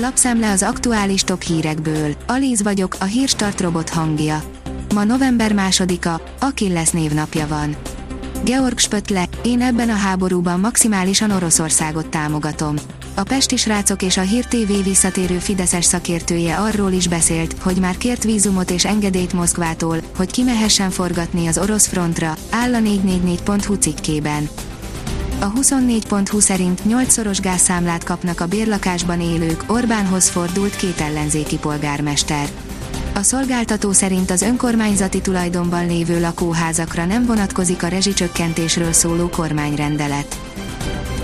Lapszemle az aktuális top hírekből. Alíz vagyok, a hírstart robot hangja. Ma november másodika, Achilles névnapja van. Georg Spötle, én ebben a háborúban maximálisan Oroszországot támogatom. A Pesti srácok és a Hír TV visszatérő Fideszes szakértője arról is beszélt, hogy már kért vízumot és engedélyt Moszkvától, hogy kimehessen forgatni az orosz frontra, áll a 444.hu cikkében. A 24.20 szerint 8-szoros gázszámlát kapnak a bérlakásban élők, Orbánhoz fordult két ellenzéki polgármester. A szolgáltató szerint az önkormányzati tulajdonban lévő lakóházakra nem vonatkozik a rezsicsökkentésről szóló kormányrendelet.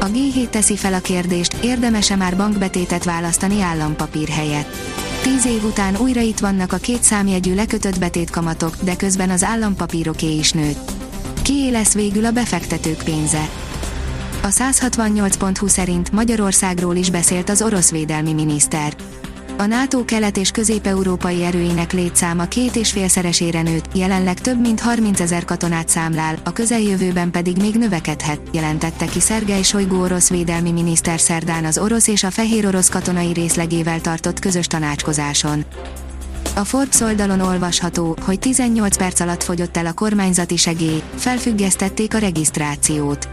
A G7 teszi fel a kérdést, érdemese már bankbetétet választani állampapír helyett. Tíz év után újra itt vannak a két számjegyű lekötött betétkamatok, de közben az állampapíroké is nőtt. Kié lesz végül a befektetők pénze? A 168.20 szerint Magyarországról is beszélt az orosz védelmi miniszter. A NATO kelet- és közép-európai erőinek létszáma két és félszeresére nőtt, jelenleg több mint 30 ezer katonát számlál, a közeljövőben pedig még növekedhet, jelentette ki Szergej Sojgu orosz védelmi miniszter szerdán az orosz és a fehér orosz katonai részlegével tartott közös tanácskozáson. A Forbes oldalon olvasható, hogy 18 perc alatt fogyott el a kormányzati segély, felfüggesztették a regisztrációt.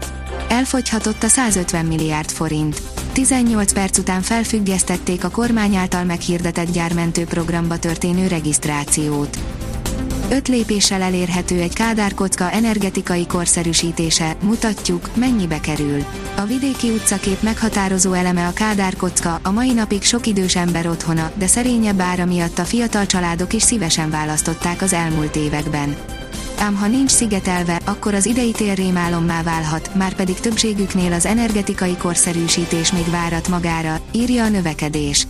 Elfogyhatott a 150 milliárd forint. 18 perc után felfüggesztették a kormány által meghirdetett gyármentő programba történő regisztrációt. Öt lépéssel elérhető egy kádárkocka energetikai korszerűsítése, mutatjuk, mennyibe kerül. A vidéki utcakép meghatározó eleme a kádárkocka, a mai napig sok idős ember otthona, de szerényebb ára miatt a fiatal családok is szívesen választották az elmúlt években ám ha nincs szigetelve, akkor az idei tér rémálommá válhat, már pedig többségüknél az energetikai korszerűsítés még várat magára, írja a növekedés.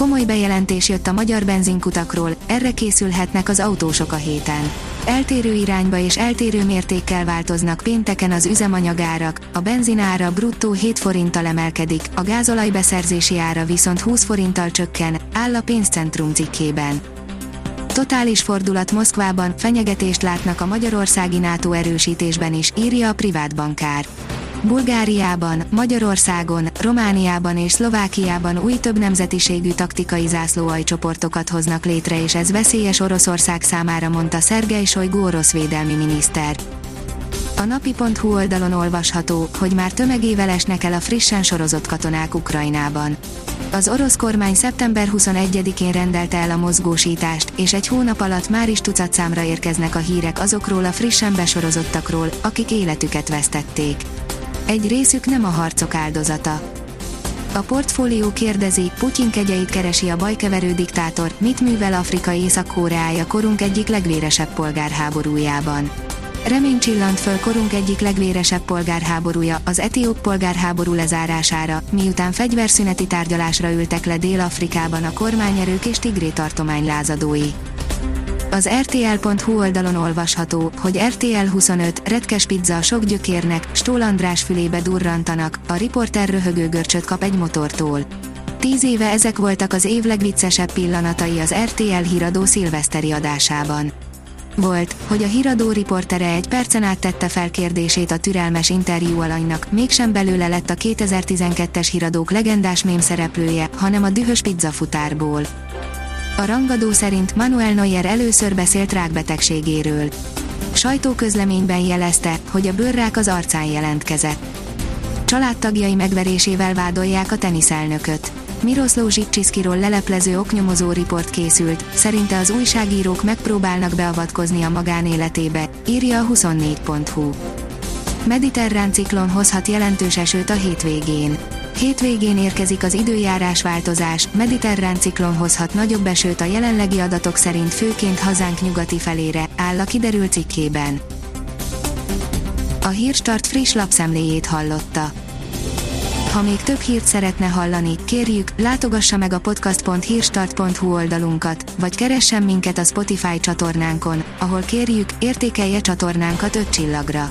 Komoly bejelentés jött a magyar benzinkutakról, erre készülhetnek az autósok a héten. Eltérő irányba és eltérő mértékkel változnak pénteken az üzemanyagárak, a benzinára bruttó 7 forinttal emelkedik, a gázolaj beszerzési ára viszont 20 forinttal csökken, áll a pénzcentrum cikkében. Totális fordulat Moszkvában, fenyegetést látnak a magyarországi NATO erősítésben is, írja a privát bankár. Bulgáriában, Magyarországon, Romániában és Szlovákiában új több nemzetiségű taktikai zászlóajcsoportokat hoznak létre és ez veszélyes Oroszország számára mondta Szergej Sojgu orosz védelmi miniszter. A napi.hu oldalon olvasható, hogy már tömegével esnek el a frissen sorozott katonák Ukrajnában. Az orosz kormány szeptember 21-én rendelte el a mozgósítást, és egy hónap alatt már is tucat számra érkeznek a hírek azokról a frissen besorozottakról, akik életüket vesztették. Egy részük nem a harcok áldozata. A portfólió kérdezi, Putyin kegyeit keresi a bajkeverő diktátor, mit művel Afrika Észak-Koreája korunk egyik legvéresebb polgárháborújában. Remény csillant föl korunk egyik legvéresebb polgárháborúja, az etióp polgárháború lezárására, miután fegyverszüneti tárgyalásra ültek le Dél-Afrikában a kormányerők és Tigré tartomány lázadói. Az RTL.hu oldalon olvasható, hogy RTL 25, retkes pizza sok gyökérnek, Stól András fülébe durrantanak, a riporter röhögő görcsöt kap egy motortól. Tíz éve ezek voltak az év legviccesebb pillanatai az RTL híradó szilveszteri adásában volt, hogy a híradó riportere egy percen át tette fel kérdését a türelmes interjú alanynak, mégsem belőle lett a 2012-es híradók legendás mém szereplője, hanem a dühös pizzafutárból. A rangadó szerint Manuel Neuer először beszélt rákbetegségéről. Sajtóközleményben jelezte, hogy a bőrrák az arcán jelentkezett. Családtagjai megverésével vádolják a teniszelnököt. Miroslav Zsicsiszkiról leleplező oknyomozó riport készült, szerinte az újságírók megpróbálnak beavatkozni a magánéletébe, írja a 24.hu. Mediterrán ciklon hozhat jelentős esőt a hétvégén. Hétvégén érkezik az időjárás változás, mediterrán ciklon hozhat nagyobb esőt a jelenlegi adatok szerint főként hazánk nyugati felére, áll a kiderült cikkében. A Hírstart friss lapszemléjét hallotta. Ha még több hírt szeretne hallani, kérjük, látogassa meg a podcast.hírstart.hu oldalunkat, vagy keressen minket a Spotify csatornánkon, ahol kérjük, értékelje csatornánkat 5 csillagra.